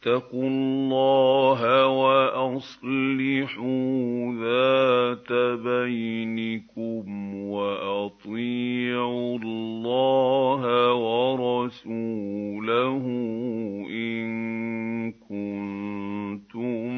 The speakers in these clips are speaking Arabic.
اتقوا اللَّهَ وَأَصْلِحُوا ذَاتَ بَيْنِكُمْ وَأَطِيعُوا اللَّهَ وَرَسُولَهُ إِن كُنتُم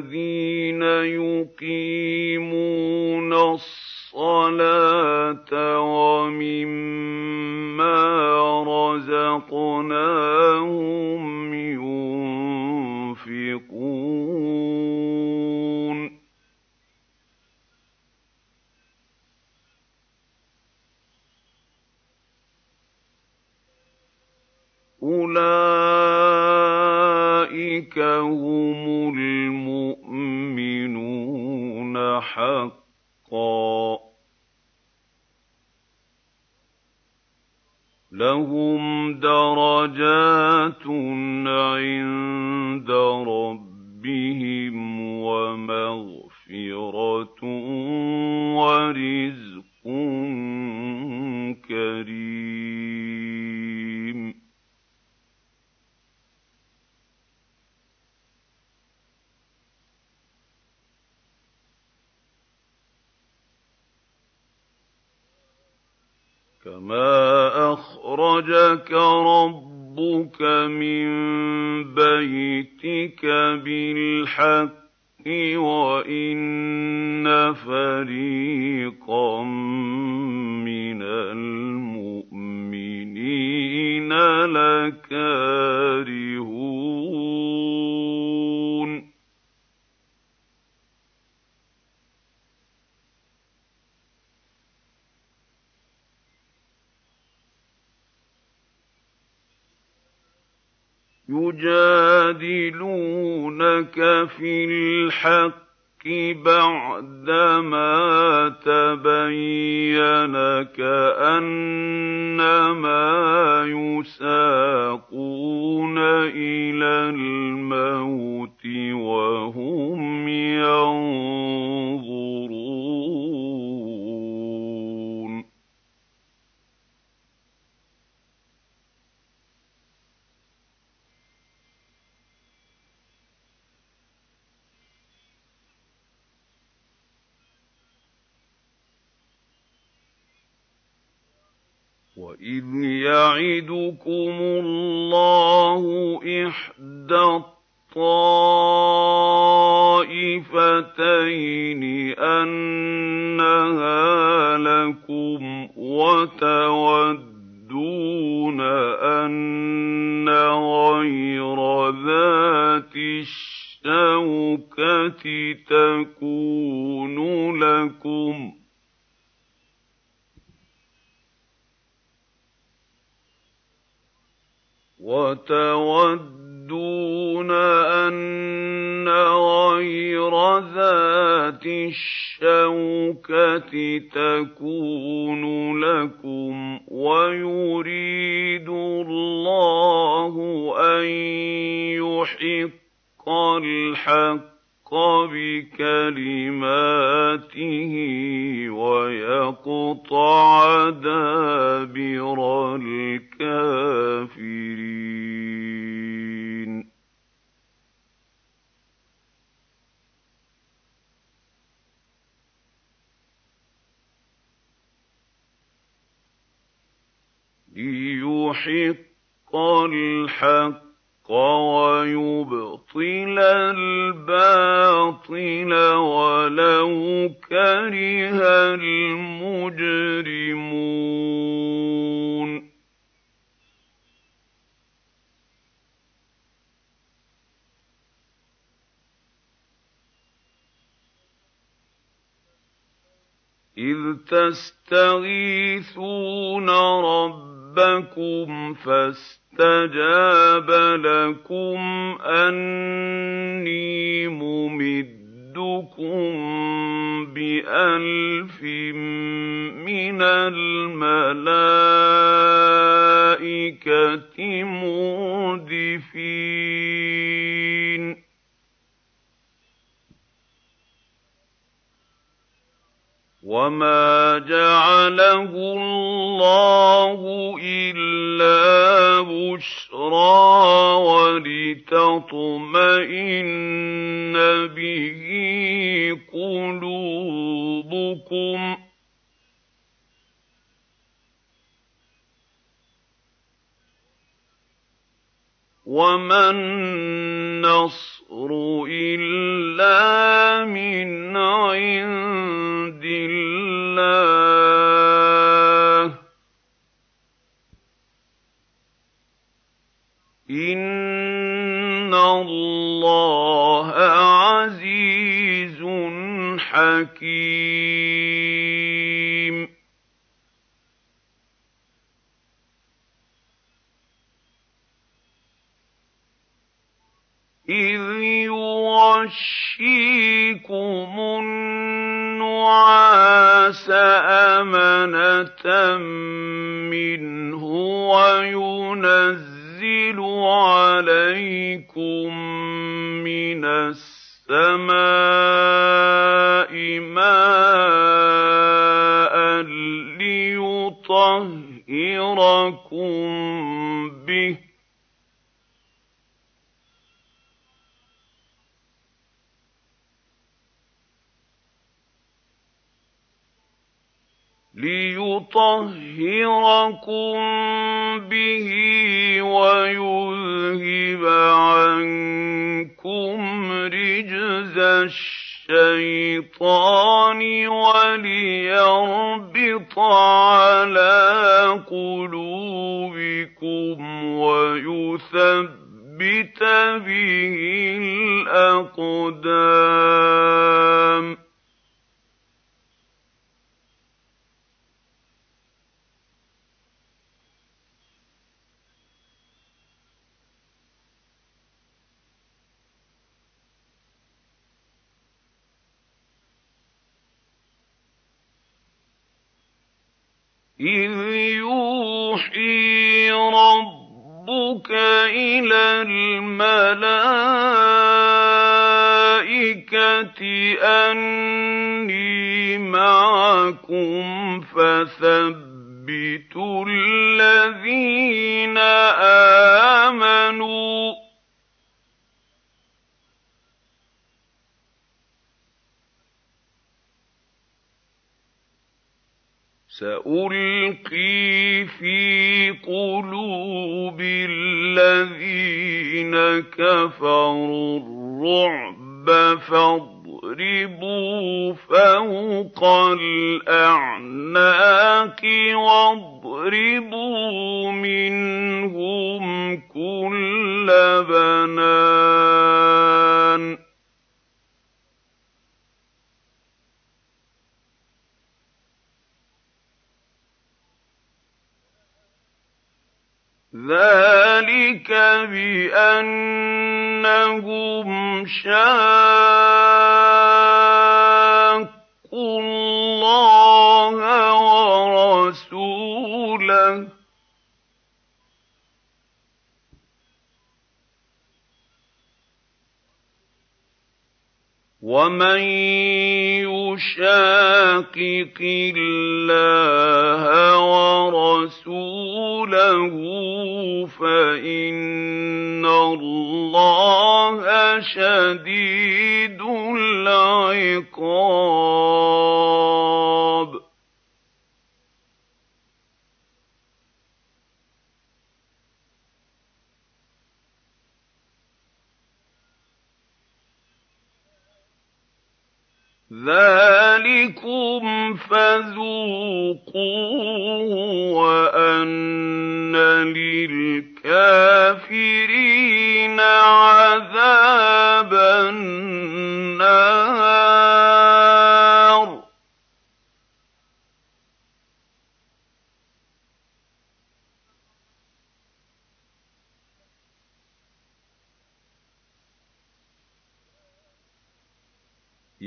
الَّذِي يَنظُرُونَ. وَإِذْ يَعِدُكُمُ اللَّهُ إِحْدَى الطَّائِفَتَيْنِ وَتَوَدُّونَ أَنَّ غَيْرَ ذَاتِ الشَّوْكَةِ تَكُونُ الشَّوْكَةِ تَكُونُ لَكُمْ وَيُرِيدُ اللَّهُ أَن يُحِقَّ الْحَقَّ بِكَلِمَاتِهِ وَيَقْطَعَ دَابِرَ الْكَافِرِينَ لِيُحِقَّ الْحَقَّ وَيُبْطِلَ الْبَاطِلَ وَلَوْ كَرِهَ الْمُجْرِمُونَ. إِذْ تَسْتَغِيثُونَ رَبَّكُمْ فَاسْتَجَابَ اسْتَجَابَ لَكُمْ أَنِّي مُمِدُّكُم بِأَلْفٍ مِّنَ الْمَلَائِكَةِ مُرْدِفِينَ وَمَا جَعَلَهُ اللَّهُ إِلَّا بُشْرَىٰ وَلِتَطْمَئِنَّ بِهِ قُلُوبُكُمْ ۚ وَمَا النَّصْرُ إِلَّا مِنْ عِندِ اللَّهِ ۚ إِنَّ اللَّهَ عَزِيزٌ حَكِيمٌ إِذْ يُغَشِّيكُمُ النُّعَاسَ أَمَنَةً مِّنْهُ وَيُنَزِّلُ عَلَيْكُم مِّنَ السَّمَاءِ مَاءً لِّيُطَهِّرَكُم بِهِ وَيُذْهِبَ عَنكُمْ رِجْزَ الشَّيْطَانِ وَلِيَرْبِطَ عَلَىٰ قُلُوبِكُمْ وَيُثَبِّتَ بِهِ الْأَقْدَامَ. إِذْ يُوحِي رَبُّكَ إِلَى الْمَلَائِكَةِ أَنِّي مَعَكُمْ فَثَبِّتُوا الَّذِينَ آمَنُوا ۚ سَأُلْقِي فِي قُلُوبِ الَّذِينَ كَفَرُوا الرُّعْبَ فَاضْرِبُوا فَوْقَ الْأَعْنَاقِ وَاضْرِبُوا مِنْهُمْ كُلَّ بَنَانٍ ذَٰلِكَ بِأَنَّهُمْ شَاقُّوا اللَّهَ وَرَسُولَهُ ۚ وَمَن يُشَاقِقِ اللَّهَ وَرَسُولَهُ فَإِنَّ اللَّهَ شَدِيدُ الْعِقَابِ. ذَٰلِكُمْ فَذُوقُوهُ وَأَنَّ لِلْكَافِرِينَ عَذَابَ النَّارِ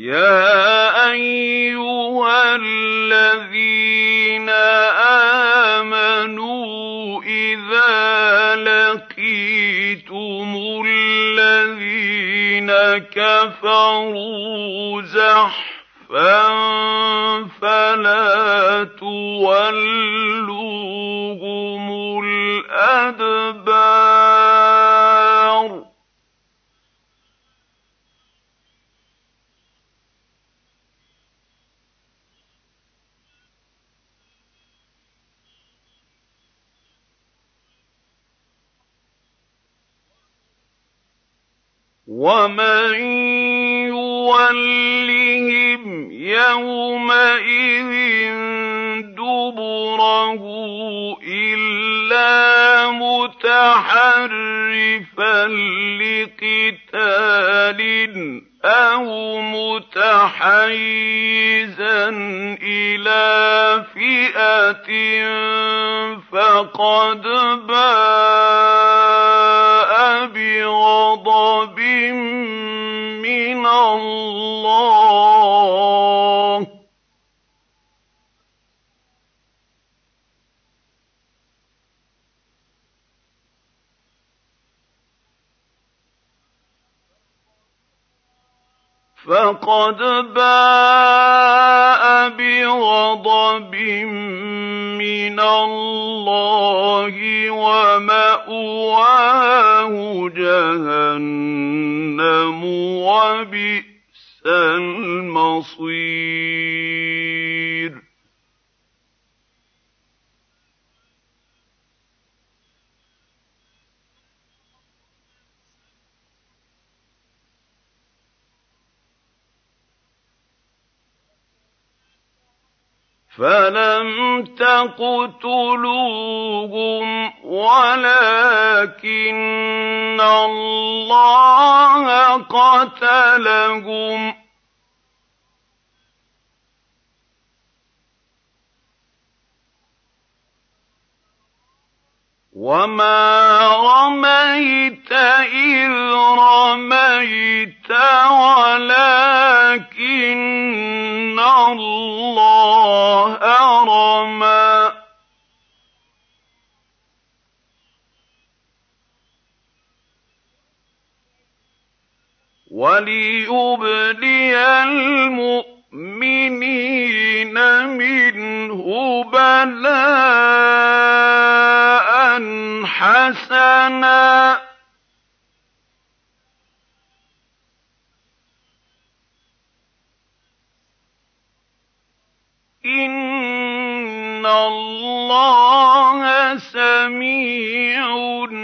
يَا أَيُّهَا الَّذِينَ آمَنُوا إِذَا لَقِيتُمُ الَّذِينَ كَفَرُوا زَحْفًا فَلَا تُوَلُّوهُمُ الْأَدْبَارَ وَمَن يُوَلِّهِمْ يَوْمَئِذٍ دُبُرَهُ إِلَّا مُتَحَرِّفًا لِّقِتَالٍ أَوْ مُتَحَيِّزًا إِلَىٰ فِئَةٍ فَقَدْ بَاءَ بِغَضَبٍ مِّنَ اللَّهِ ۗ. فَقَدْ بَاءَ بِغَضَبٍ مِّنَ اللَّهِ وَمَأْوَاهُ جَهَنَّمُ ۖ وَبِئْسَ الْمَصِيرُ فَلَمْ تَقْتُلُوهُمْ وَلَٰكِنَّ اللَّهَ قَتَلَهُمْ ۚ وَمَا رَمَيْتَ إِذْ رَمَيْتَ وَلَٰكِنَّ اللَّهَ رَمَىٰ ۚ وَلِيُبْلِيَ الْمُؤْمِنِينَ مِنْهُ بَلَاءً حَسَنًا ۚ. إِنَّ اللَّهَ سَمِيعٌ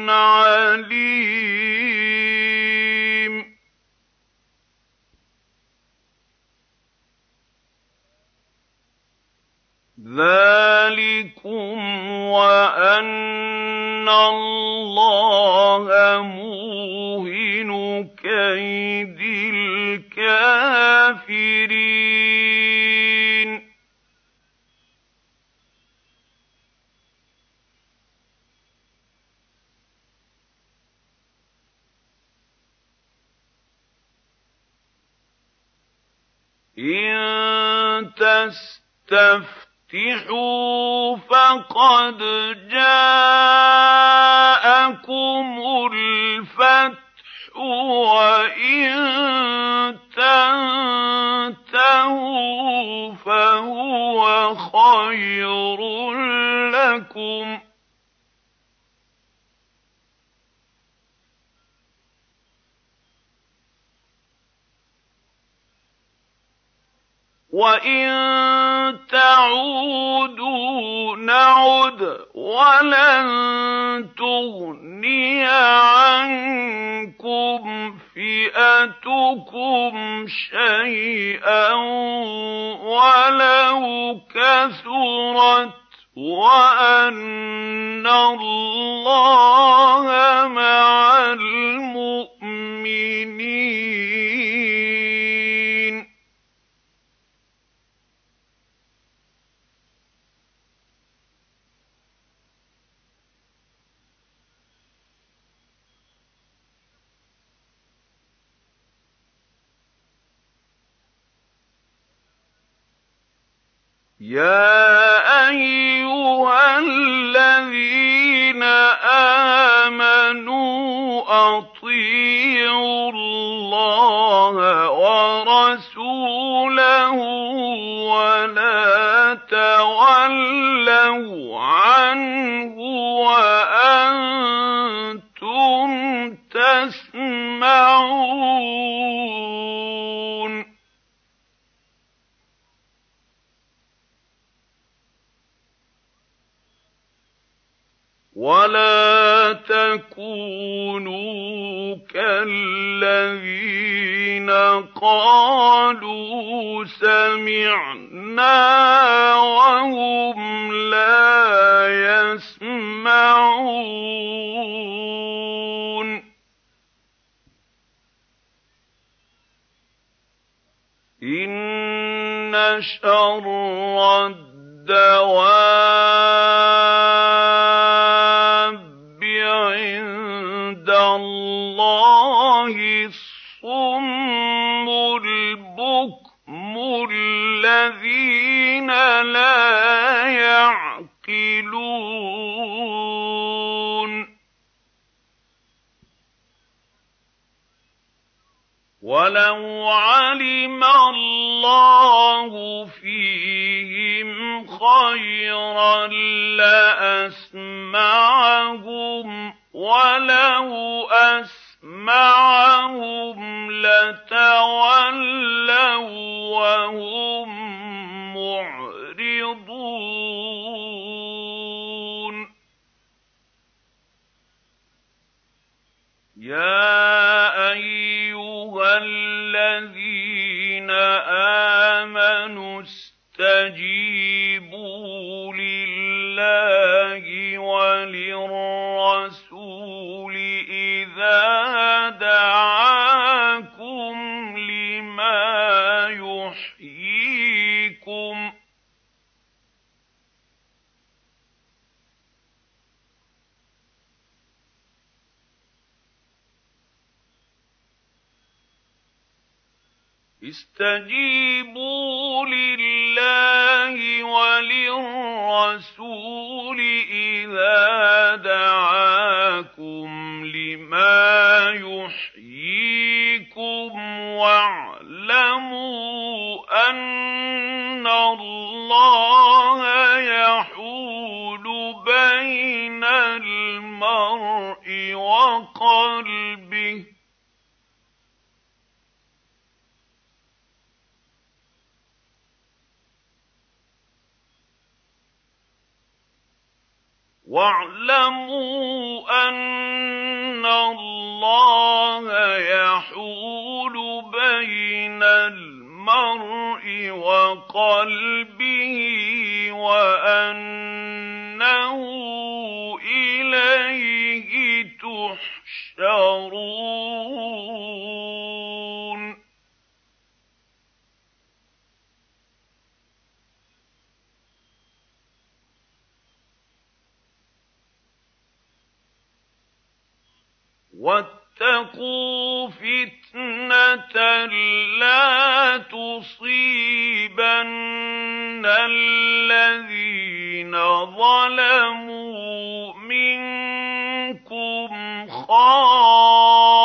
عَلِيمٌ. ذَٰلِكُمْ وَأَنَّ اللَّهَ مُوهِنُ كَيْدِ الْكَافِرِينَ إِن تَسْتَفْتِحُوا فَقَدْ جَاءَكُمُ الْفَتْحُ وَإِن تَنتَهُوا فَهُوَ خَيْرٌ لَّكُمْ ۖ وَإِن تَعُودُوا نَعُدْ وَلَن تُغْنِيَ عَنكُمْ فِئَتُكُمْ شَيْئًا وَلَوْ كَثُرَتْ وَأَنَّ اللَّهَ مَعَ الْمُؤْمِنِينَ يَا أَيُّهَا الَّذِينَ آمَنُوا أَطِيعُوا اللَّهَ وَرَسُولَهُ وَلَا تَوَلَّوْا عَنْهُ وَأَنتُمْ تَسْمَعُونَ وَلَا تَكُونُوا كَالَّذِينَ قَالُوا سَمِعْنَا وَهُمْ لَا يَسْمَعُونَ إِنَّ شَرَّ الدَّوَابِّ وَلَوْ عَلِمَ اللَّهُ فِيهِمْ خَيْرًا لَّأَسْمَعَهُمْ ۖ وَلَوْ أَسْمَعَهُمْ وَاعْلَمُوا أَنَّ اللَّهَ يَحُولُ بَيْنَ الْمَرْءِ وَقَلْبِهِ وَأَنَّهُ إِلَيْهِ تُحْشَرُونَ. وَاتَّقُوا فِتْنَةً لَّا تُصِيبَنَّ الَّذِينَ ظَلَمُوا مِنكُمْ خَاصَّةً.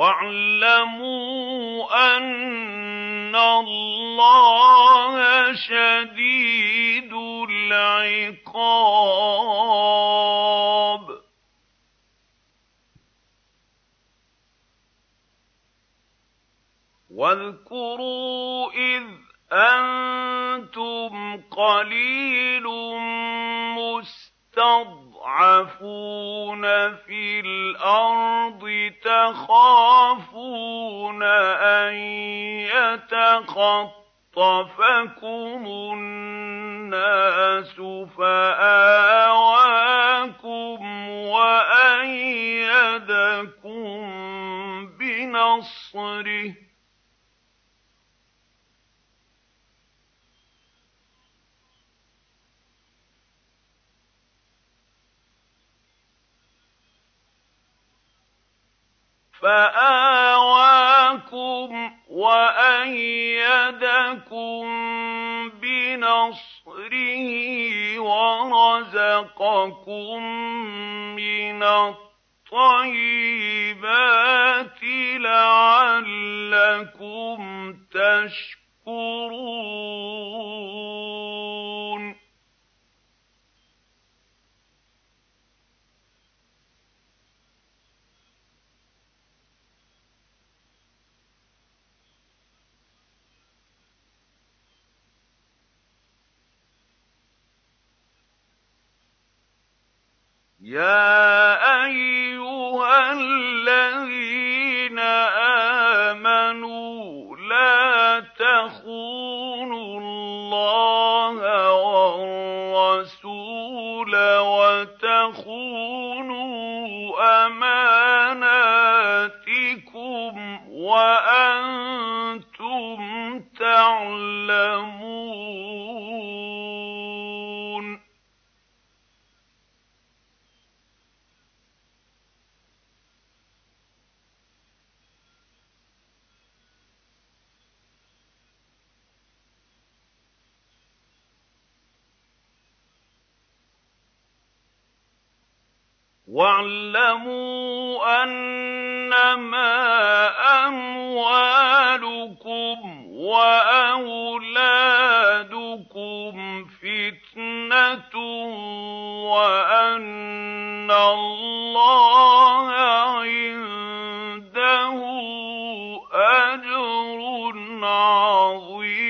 وَاعْلَمُوا أَنَّ اللَّهَ شَدِيدُ الْعِقَابِ. وَاذْكُرُوا إِذْ أَنتُمْ قَلِيلٌ مُّسْتَضْعَفُونَ. تُسْتَضْعَفُونَ فِي الْأَرْضِ تَخَافُونَ أَن يَتَخَطَّفَكُمُ النَّاسُ فَآوَاكُمْ وَأَيَّدَكُم بِنَصْرِهِ فَآوَاكُمْ وَأَيَّدَكُم بِنَصْرِهِ وَرَزَقَكُم مِّنَ الطَّيِّبَاتِ لَعَلَّكُمْ تَشْكُرُونَ يَا أَيُّهَا الَّذِينَ آمَنُوا لَا تَخُونُوا اللَّهَ وَالرَّسُولَ وَتَخُونُوا أَمَانَاتِكُمْ وَأَنتُمْ تَعْلَمُونَ. وَاعْلَمُوا أَنَّمَا أَمْوَالُكُمْ وَأَوْلَادُكُمْ فِتْنَةٌ وَأَنَّ اللَّهَ عِندَهُ أَجْرٌ عَظِيمٌ.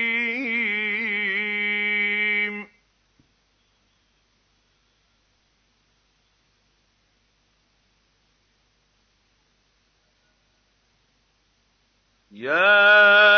يَا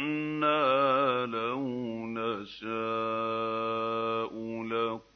سَمِعْنَا لَوْ نَشَاءُ لَقُلْنَا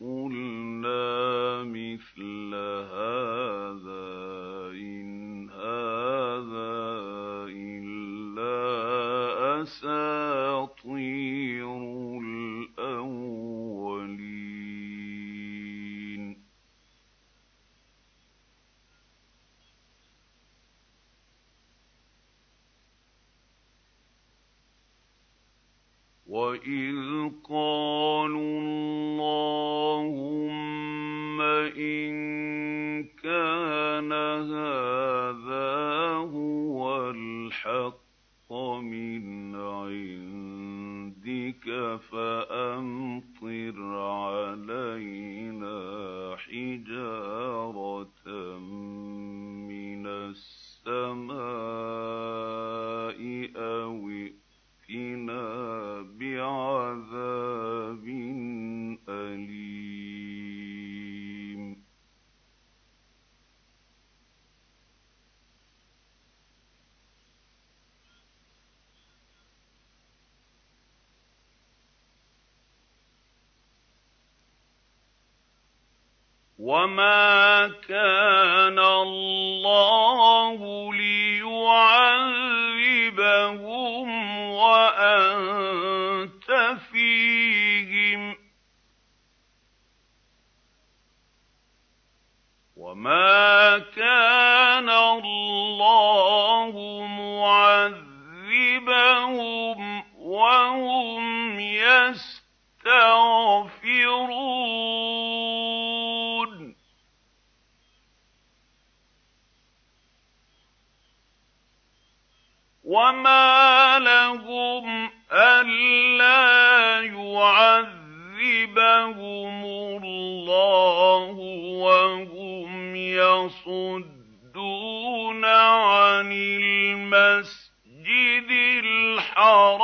عَنِ الْمَسْجِدِ الْحَرَامِ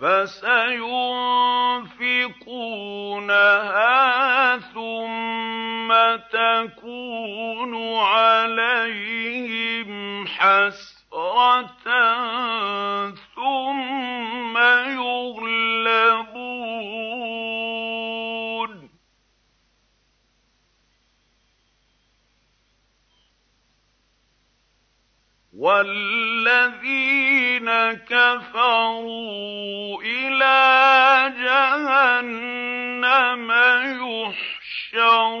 فَسَيُنفِقُونَهَا ثُمَّ تَكُونُ عَلَيْهِمْ حَسْرَةً وَالَّذِينَ كَفَرُوا إِلَىٰ جَهَنَّمَ يُحْشَرُونَ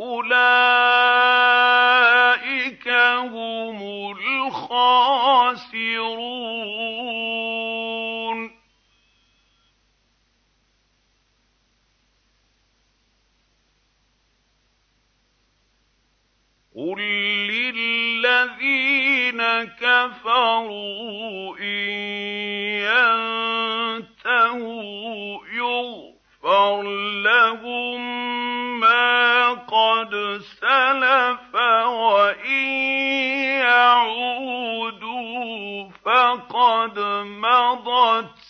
أُولَٰئِكَ هُمُ الْخَاسِرُونَ. قُل لِّلَّذِينَ كَفَرُوا إِن يَنتَهُوا يُغْفَرْ لَهُم مَّا قَدْ سَلَفَ وَإِن يَعُودُوا فَقَدْ مَضَتْ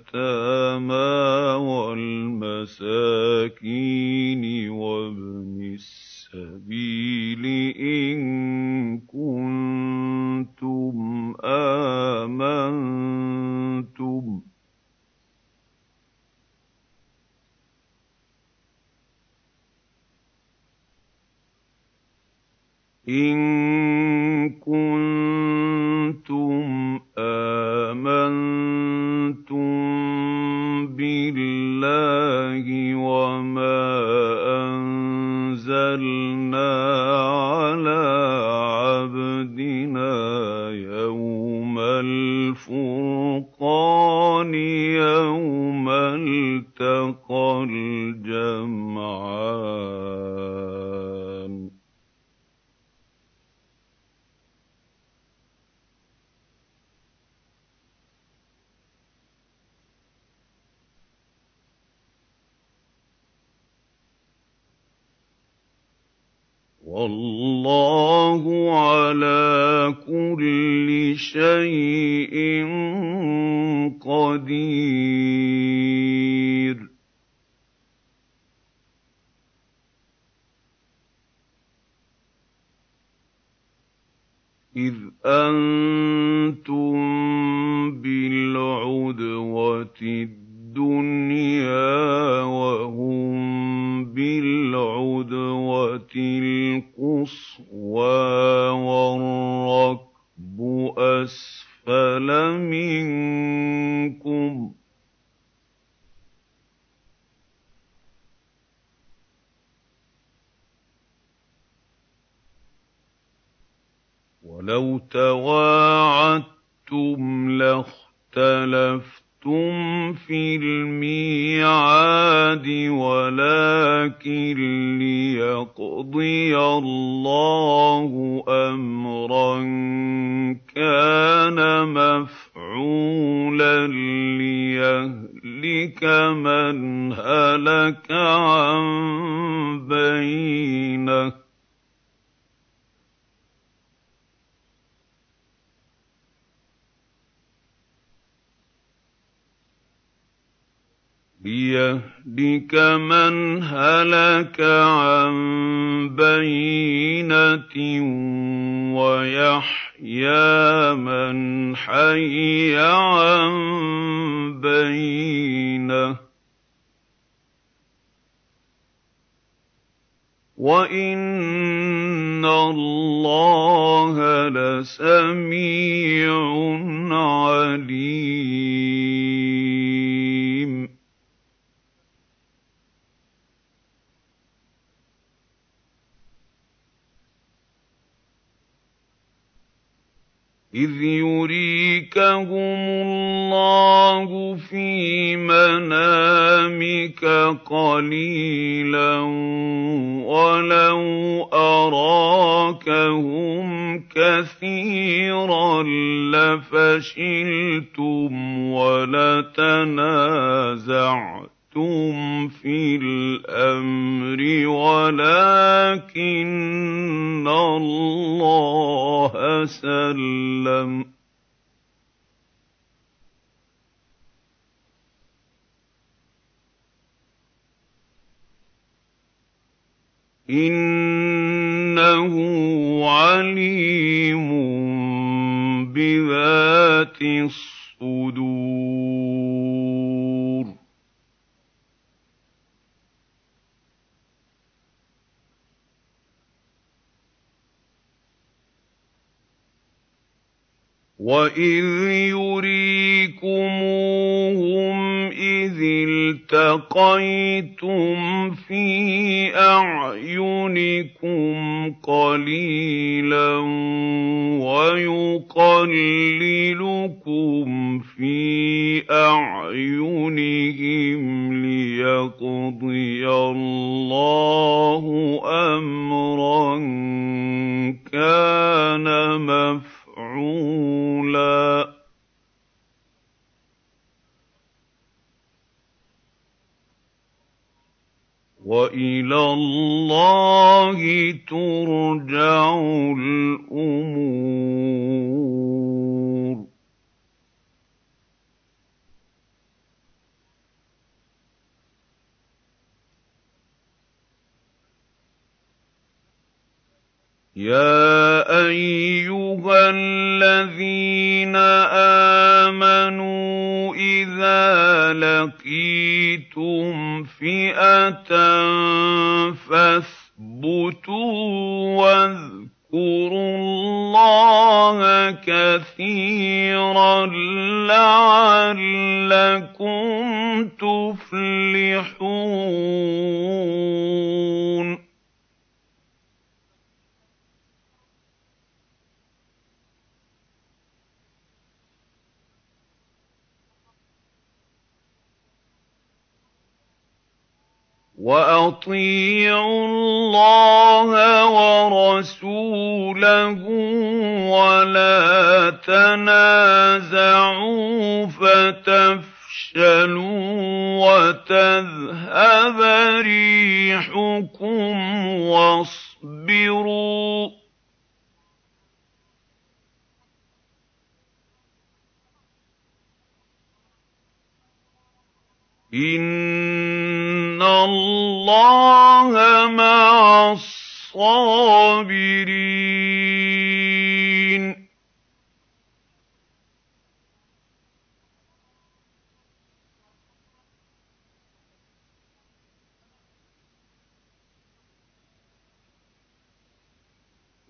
وَالْيَتَامَىٰ وَالْمَسَاكِينِ وَابْنِ السَّبِيلِ إِن كُنتُمْ آمَنتُم. لِّيَهْلِكَ مَنْ هَلَكَ عَن بَيِّنَةٍ. وَيَحْيَىٰ قَلِيلًا وَيُقَلِّلُكُمْ فِي أَعْيُنِهِمْ لِيَقْضِيَ اللَّهُ وَإِلَى اللَّهِ تُرْجَعُ الْأُمُورُ. يَا أَيُّهَا الَّذِينَ آمَنُوا إِذَا لَقِيتُمْ فِئَةً فَاثْبُتُوا وَاذْكُرُوا اللَّهَ كَثِيرًا لَّعَلَّكُمْ تُفْلِحُونَ وَأَطِيعُوا اللَّهَ وَرَسُولَهُ وَلَا تَنَازَعُوا فَتَفْشَلُوا وَتَذْهَبَ رِيحُكُمْ ۖ فاصبروا إِنَّ اللَّهَ مَعَ الصَّابِرِينَ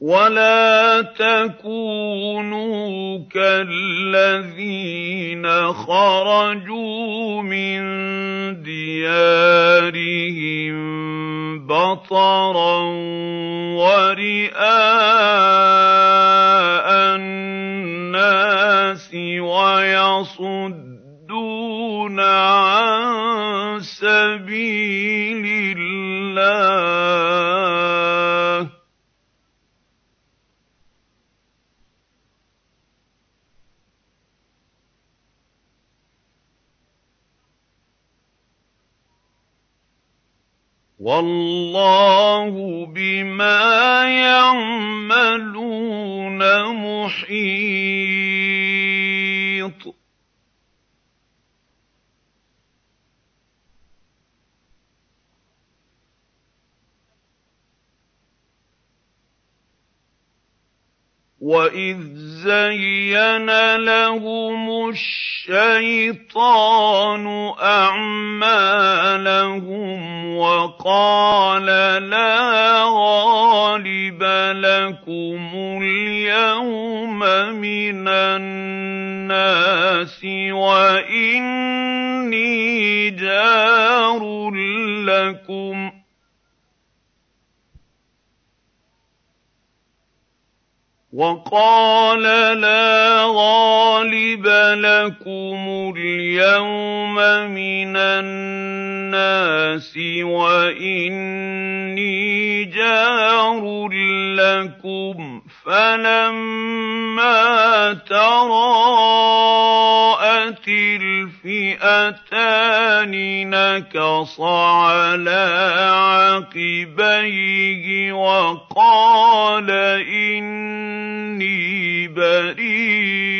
وَلَا تَكُونُوا كَالَّذِينَ خَرَجُوا مِن دِيَارِهِم بَطَرًا وَرِئَاءَ النَّاسِ وَيَصُدُّونَ وَاللَّهُ بِمَا يَعْمَلُونَ مُحِيطٌ. وَإِذْ زَيَّنَ لَهُمُ الشَّيْطَانُ أَعْمَالَهُمْ وَقَالَ لَا غَالِبَ لَكُمُ الْيَوْمَ مِنَ النَّاسِ وَإِنِّي جَارٌ لَّكُمْ ۖ وَقَالَ لَا غَالِبَ لَكُمُ الْيَوْمَ مِنَ النَّاسِ وَإِنِّي جَارٌ لَّكُمْ ۖ فَلَمَّا تَرَاءَتِ الْفِئَتَانِ نَكَصَ عَلَىٰ عَقِبَيْهِ وَقَالَ إِنِّي بَرِيءٌ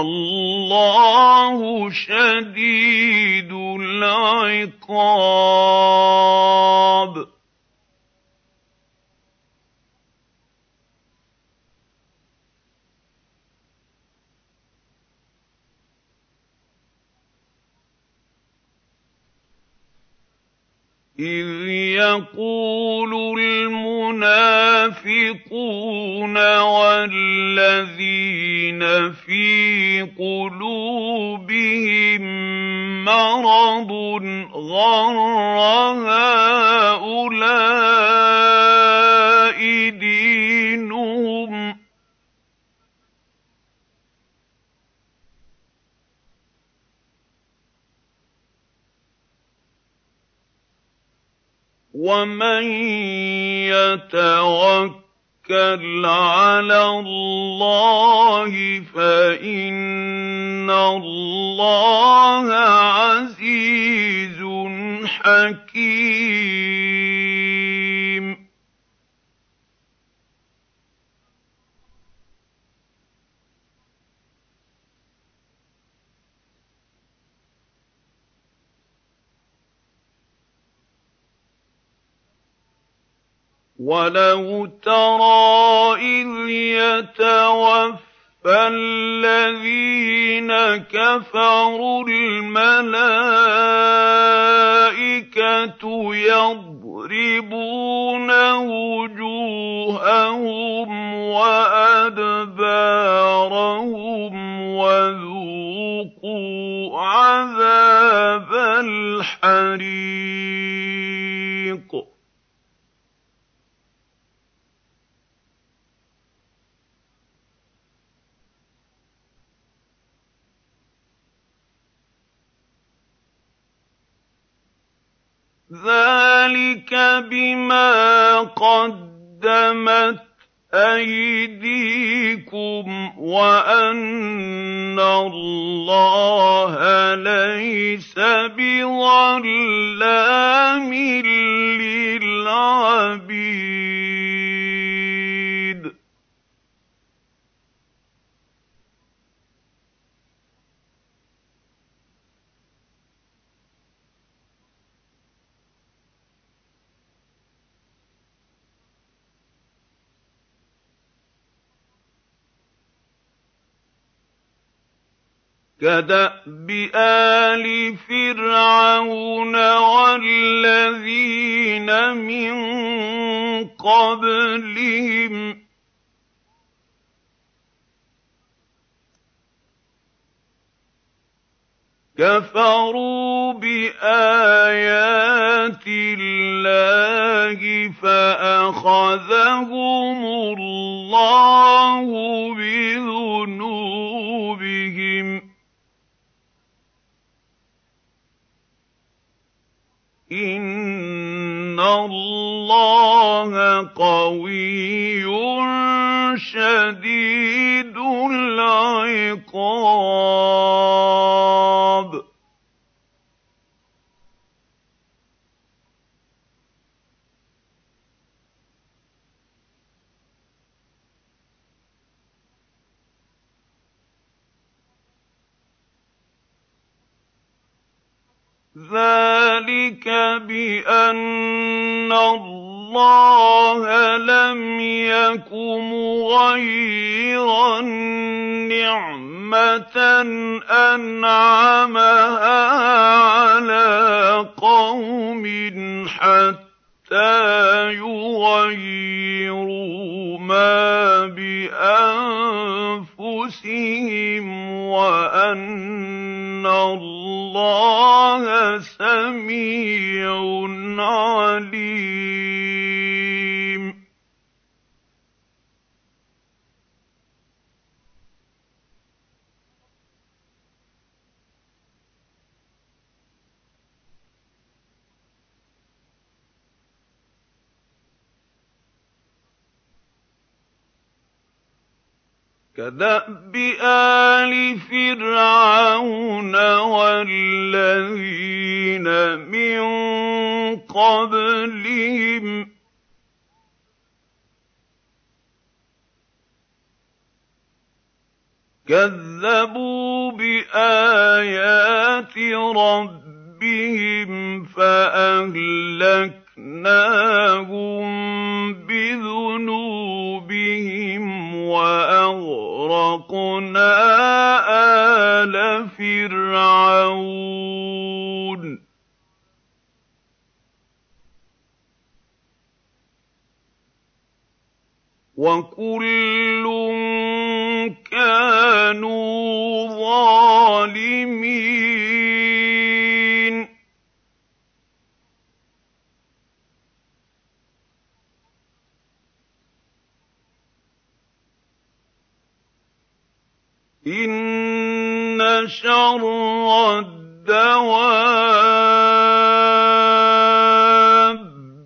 وَاللَّهُ شَدِيدُ الْعِقَابِ. إِذْ يَقُولُ الْمُنَافِقُونَ وَالَّذِينَ فِي قُلُوبِهِم مَّرَضٌ غَرَّ هَٰؤُلَاءِ وَمَن يَتَوَكَّلْ عَلَى اللَّهِ فَإِنَّ اللَّهَ عَزِيزٌ حَكِيمٌ وَلَوْ تَرَىٰ إِذْ يَتَوَفَّى الَّذِينَ كَفَرُوا الْمَلَائِكَةُ يَضْرِبُونَ وُجُوهَهُمْ وَأَدْبَارَهُمْ وَذُوقُوا عَذَابَ الْحَرِيقِ ذَٰلِكَ بِمَا قَدَّمَتْ أَيْدِيكُمْ وَأَنَّ اللَّهَ لَيْسَ بِظَلَّامٍ لِّلْعَبِيدِ. كَدَأْبِ آلِ فِرْعَوْنَ وَالَّذِينَ مِن قَبْلِهِمْ ۚ كَفَرُوا بِآيَاتِ اللَّهِ فَأَخَذَهُمُ اللَّهُ بِذُنُوبِهِمْ ۗ إِنَّ اللَّهَ قَوِيٌّ شَدِيدُ الْعِقَابِ ذَٰلِكَ بِأَنَّ اللَّهَ لَمْ يَكُ مُغَيِّرًا نِّعْمَةً أَنْعَمَهَا عَلَىٰ قَوْمٍ حَتَّىٰ يُغَيِّرُوا مَا بِأَنفُسِهِمْ وَأَنَّ اللَّهَ سَمِيعٌ عَلِيمٌ. كَدَأْبِ آلِ فِرْعَوْنَ وَالَّذِينَ مِن قَبْلِهِمْ ۚ. كَذَّبُوا بِآيَاتِ رَبِّهِمْ فَأَهْلَكْنَاهُم بِذُنُوبِهِمْ وَأَغْرَقْنَا آلَ فِرْعَوْنَ ۚ وَكُلٌّ كَانُوا ظَالِمِينَ إِنَّ شَرَّ الدَّوَابِّ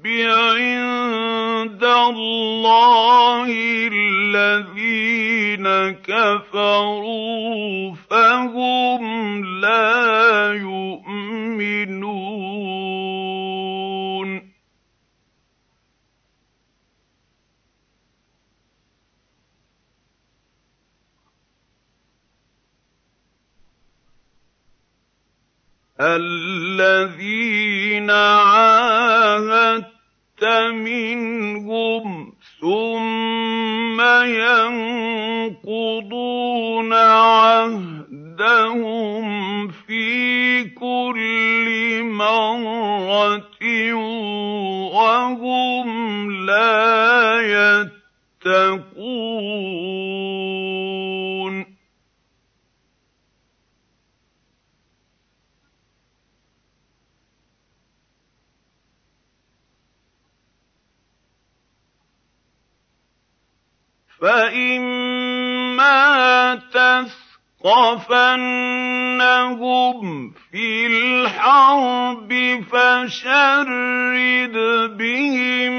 عِندَ اللَّهِ الَّذِينَ كَفَرُوا فَهُمْ لَا الَّذِينَ عَاهَدتَّ مِنْهُمْ ثُمَّ يَنقُضُونَ عَهْدَهُمْ فِي كُلِّ مَرَّةٍ وَهُمْ لَا يَتَّقُونَ. فَإِمَّا تَثْقَفَنَّهُمْ فِي الْحَرْبِ فَشَرِّدْ بِهِم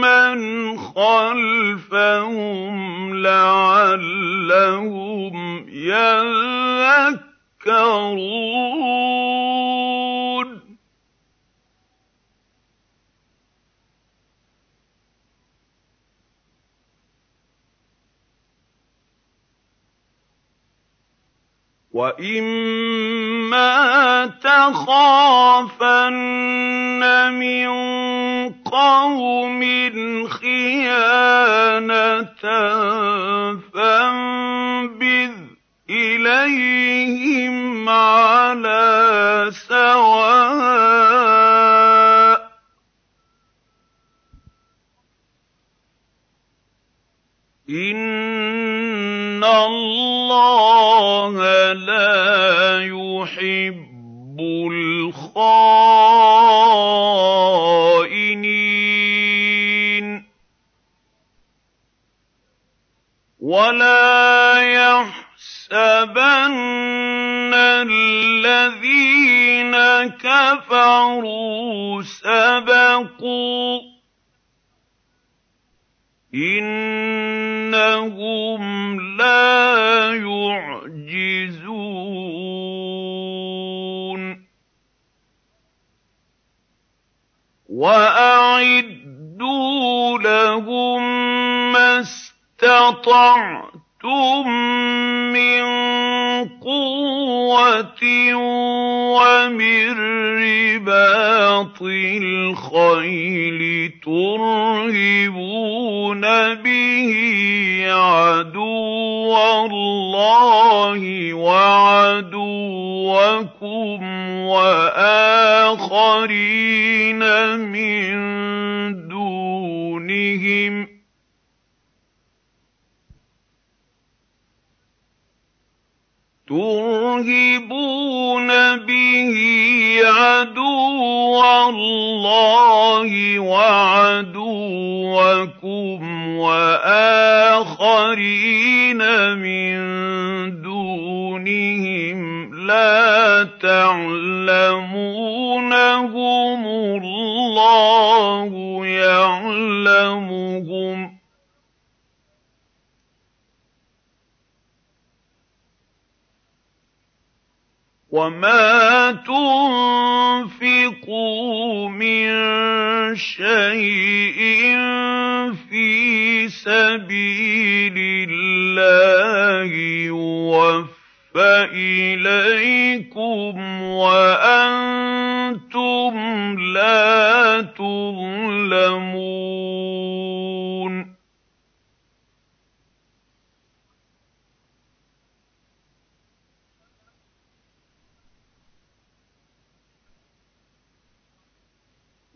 مَّنْ خَلْفَهُمْ لَعَلَّهُمْ يَذَّكَّرُونَ وَإِمَّا تَخَافَنَّ مِن قَوْمٍ خِيَانَةً فَانبِذْ إِلَيْهِمْ عَلَىٰ سَوَاءٍ ۚ إِنَّ اللَّهَ لَا يُحِبُّ الْخَائِنِينَ وَلَا يَحْسَبَنَّ الَّذِينَ كَفَرُوا سَبَقُوا ۚ إِنَّهُمْ لَا يُعْجِزُونَ وَأَعِدُّوا لَهُم مَّا اسْتَطَعْتُم مِّن قُوَّةٍ وَمِن رِّبَاطِ الْخَيْلِ تُرْهِبُونَ بِهِ عَدُوَّ اللَّهِ وَعَدُوَّكُمْ وَآخَرِينَ مِن دُونِهِمْ ۖ تُرْهِبُونَ بِهِ عَدُوَّ اللَّهِ وَعَدُوَّكُمْ وَآخَرِينَ مِن دُونِهِمْ لَا تَعْلَمُونَهُمُ اللَّهُ يَعْلَمُهُمْ ۚ وَمَا تُنفِقُوا مِن شَيْءٍ فِي سَبِيلِ اللَّهِ يُوَفَّ إِلَيْكُمْ وَأَنتُمْ لَا تُظْلَمُونَ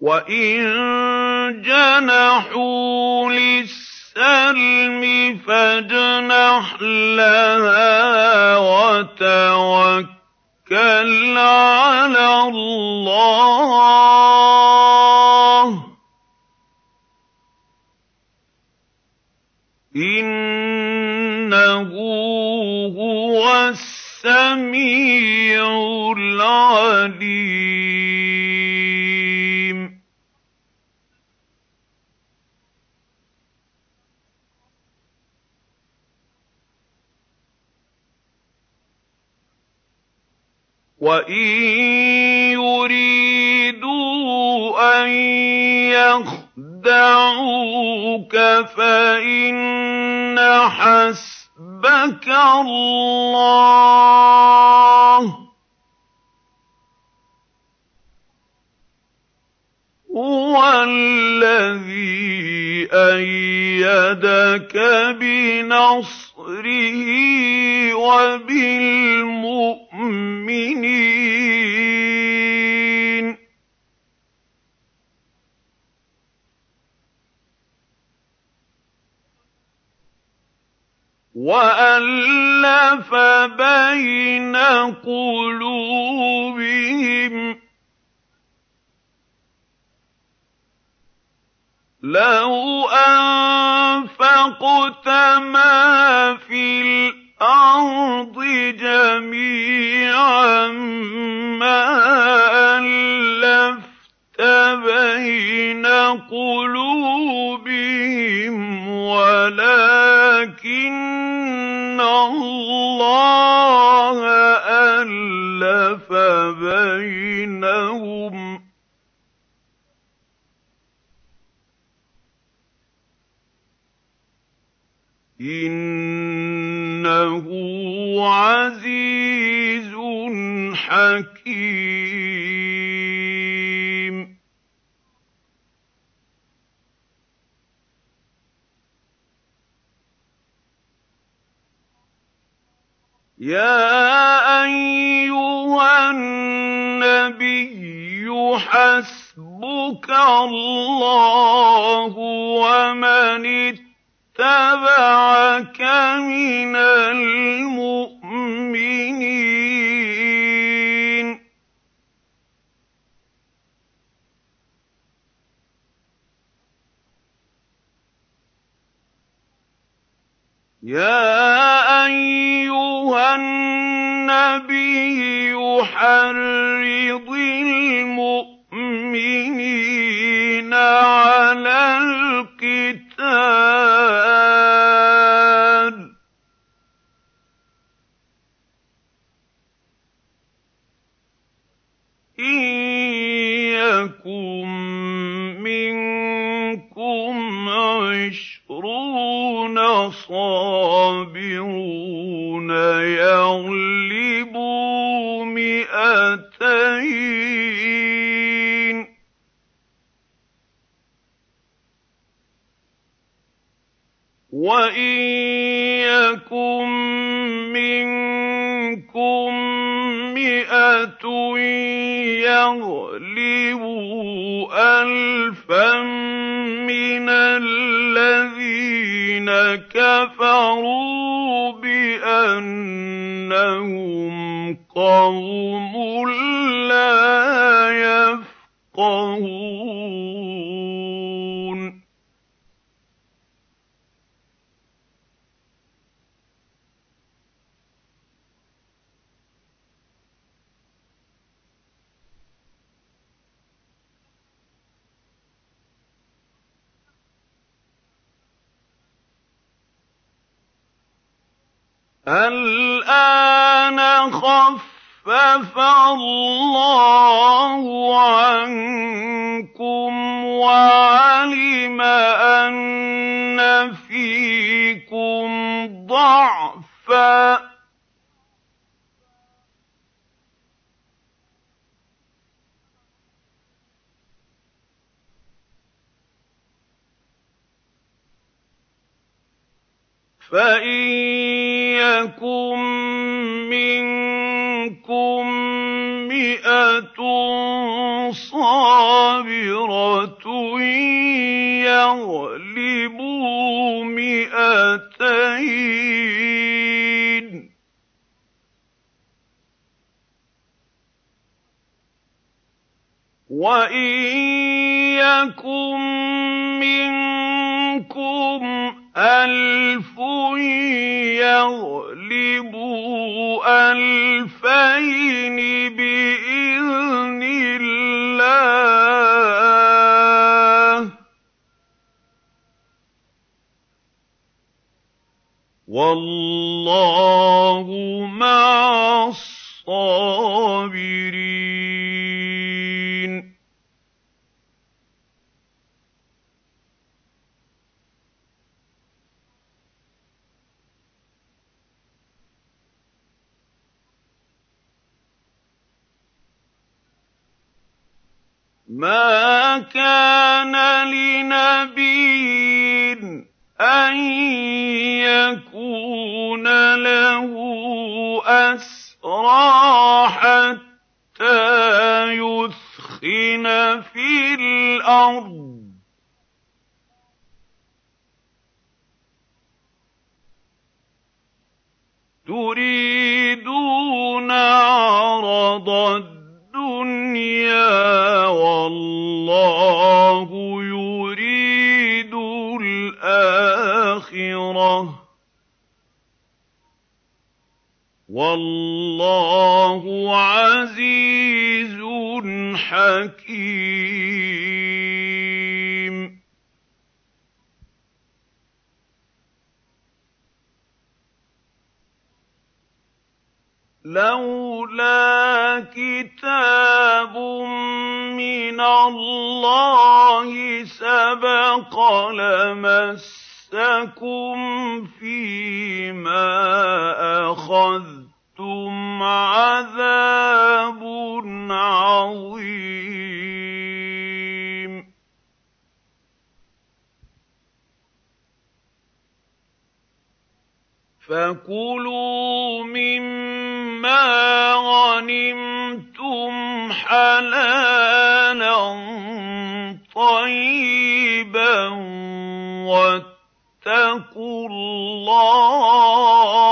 وَإِن جَنَحُوا لِلسَّلْمِ فَاجْنَحْ لَهَا وَتَوَكَّلْ عَلَى اللَّهِ ۚ إِنَّهُ هُوَ السَّمِيعُ الْعَلِيمُ وَإِن يُرِيدُوا أَن يَخْدَعُوكَ فَإِنَّ حَسْبَكَ اللَّهُ ۚ هُوَ الَّذِي أَيَّدَكَ بِنَصْرِهِ وَبِالْمُؤْمِنِينَ وَأَلَّفَ بَيْنَ قُلُوبِهِمْ لَوْ أَنفَقْتَ مَا فِي الْأَرْضِ جَمِيعًا مَّا أَلَّفْتَ بَيْنَ قُلُوبِهِمْ وَلَٰكِنَّ اللَّهَ أَلَّفَ بَيْنَهُمْ ۚ إِنَّهُ عَزِيزٌ حَكِيمٌ. يَا أَيُّهَا النَّبِيُّ حَسْبُكَ اللَّهُ وَمَنِ اتَّبَعَكَ مِنَ الْمُؤْمِنِينَ. يَا أَيُّهَا النَّبِيُّ حَرِّضِ الْمُؤْمِنِينَ عَلَى الْقِتَالِ ۚ. عِشْرُونَ صَابِرُونَ يَغْلِبُوا مِائَتَيْنِ ۚ وَإِن يَكُن مِّنكُم مِّائَةٌ يَغْلِبُوا أَلْفًا مِّنَ الَّذِينَ كَفَرُوا بِأَنَّهُمْ قَوْمٌ لَّا يَفْقَهُونَ. الْآنَ خَفَّفَ اللَّهُ عَنكُمْ وَعَلِمَ أَنَّ فِيكُمْ ضَعْفًا ۚ. فَإِن يَكُن مِّنكُم مِّائَةٌ صَابِرَةٌ يَغْلِبُوا مِائَتَيْنِ ۚ وَإِن يَكُن مِّنكُمْ أَلْفٌ يَغْلِبُوا أَلْفَيْنِ بِإِذْنِ اللَّهِ ۗ. وَاللَّهُ مَعَ الصَّابِرِينَ. مَا كَانَ لِنَبِيٍّ أَن يَكُونَ لَهُ أَسْرَىٰ حَتَّىٰ يُثْخِنَ فِي الْأَرْضِ ۚ. تُرِيدُونَ وَاللَّهُ عَزِيزٌ حَكِيمٌ. لَّوْلَا كِتَابٌ مِّنَ اللَّهِ سَبَقَ لَمَسَّكُمْ فِيمَا أَخَذْتُمْ عَذَابٌ عَظِيمٌ. فَكُلُوا مِمَّا غَنِمْتُمْ حَلَالًا طَيِّبًا وَاتَّقُوا اللَّهَ ۚ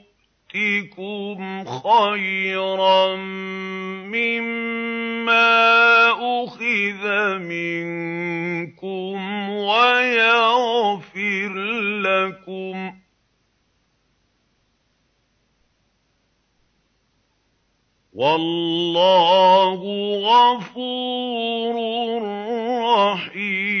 يُؤْتِكُمْ خَيْرًا مِّمَّا أُخِذَ مِنكُمْ وَيَغْفِرْ لَكُمْ ۗ. وَاللَّهُ غَفُورٌ رَّحِيمٌ.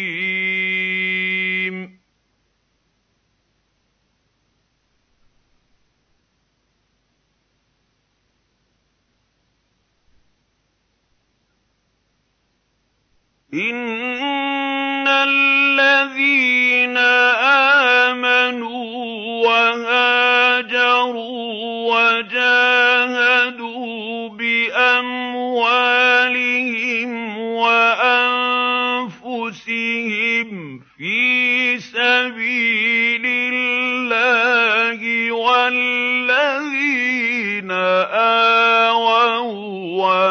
إِنَّ الَّذِينَ آمَنُوا وَهَاجَرُوا وَجَاهَدُوا بِأَمْوَالِهِمْ وَأَنفُسِهِمْ فِي سَبِيلِ اللَّهِ وَالَّذِينَ آوَوا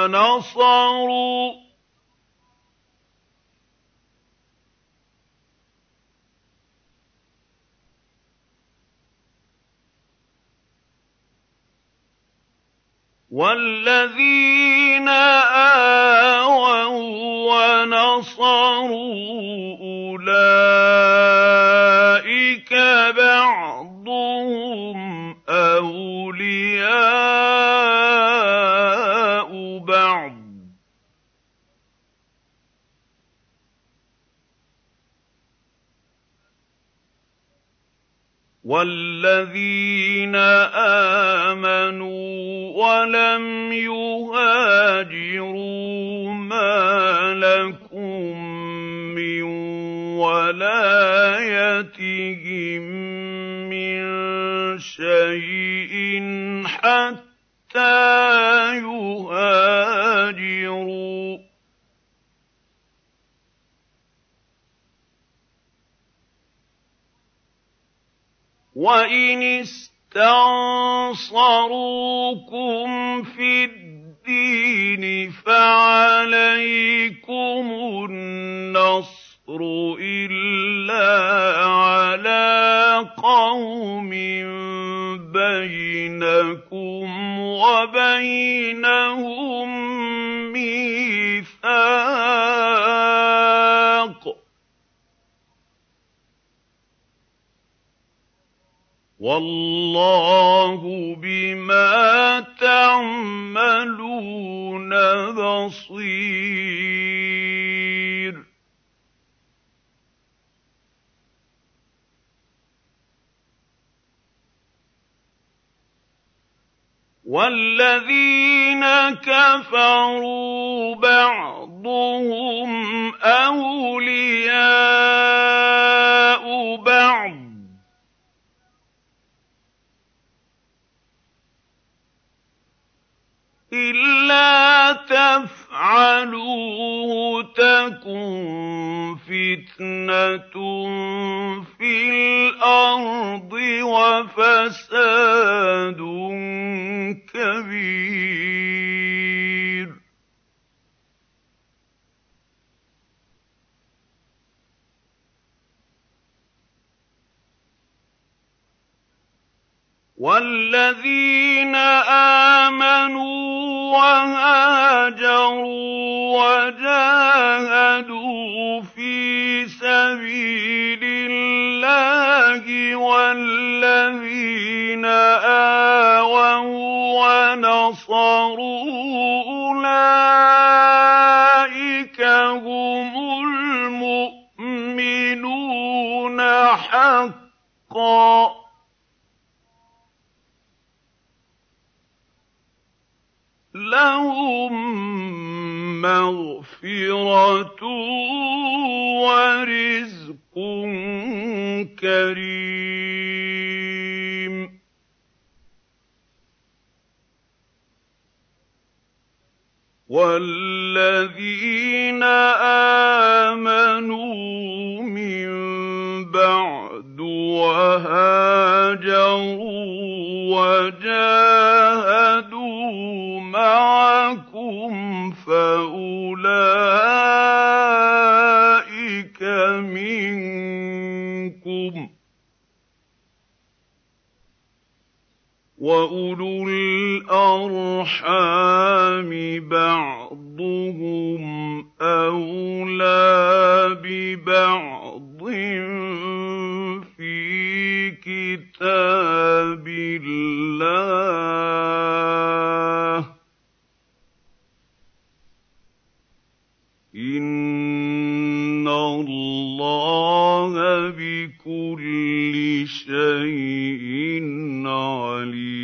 وَّنَصَرُوا أُولَٰئِكَ بَعْضُهُمْ أَوْلِيَاءُ بَعْضٍ ۚ. وَالَّذِينَ آمَنُوا آمَنُوا وَلَمْ يُهَاجِرُوا مَا لَكُم مِّن وَلَايَتِهِم مِّن شَيْءٍ حَتَّىٰ يُهَاجِرُوا ۚ وَإِنِ اسْتَنصَرُوكُمْ فِي الدِّينِ فَعَلَيْكُمُ النَّصْرُ إِلَّا عَلَىٰ قَوْمٍ بَيْنَكُمْ وَبَيْنَهُم مِّيثَاقٌ ۗ وَاللَّهُ بِمَا تَعْمَلُونَ بَصِيرٌ. وَالَّذِينَ كَفَرُوا بَعْضُهُمْ أَوْلِيَاءُ بَعْضٍ ۚ. إِلَّا تَفْعَلُوهُ تَكُن فِتْنَةٌ فِي الْأَرْضِ وَفَسَادٌ كَبِيرٌ آمَنُوا وَهَاجَرُوا وَجَاهَدُوا فِي سَبِيلِ اللَّهِ وَالَّذِينَ آوَوا وَّنَصَرُوا أُولَٰئِكَ هُمُ الْمُؤْمِنُونَ حَقًّا ۚ. لَّهُم مَّغْفِرَةٌ وَرِزْقٌ كَرِيمٌ. وَالَّذِينَ آمَنُوا مِن بَعْدُ وَهَاجَرُوا وَجَاهَدُوا مَعَكُمْ فَأُولَٰئِكَ مِنكُمْ ۚ وَأُولُو الْأَرْحَامِ بَعْضُهُمْ أَوْلَىٰ بِبَعْضٍ فِي كِتَابِ اللَّهِ ۗ. إِنَّ اللَّهَ بِكُلِّ شَيْءٍ عَلِيمٌ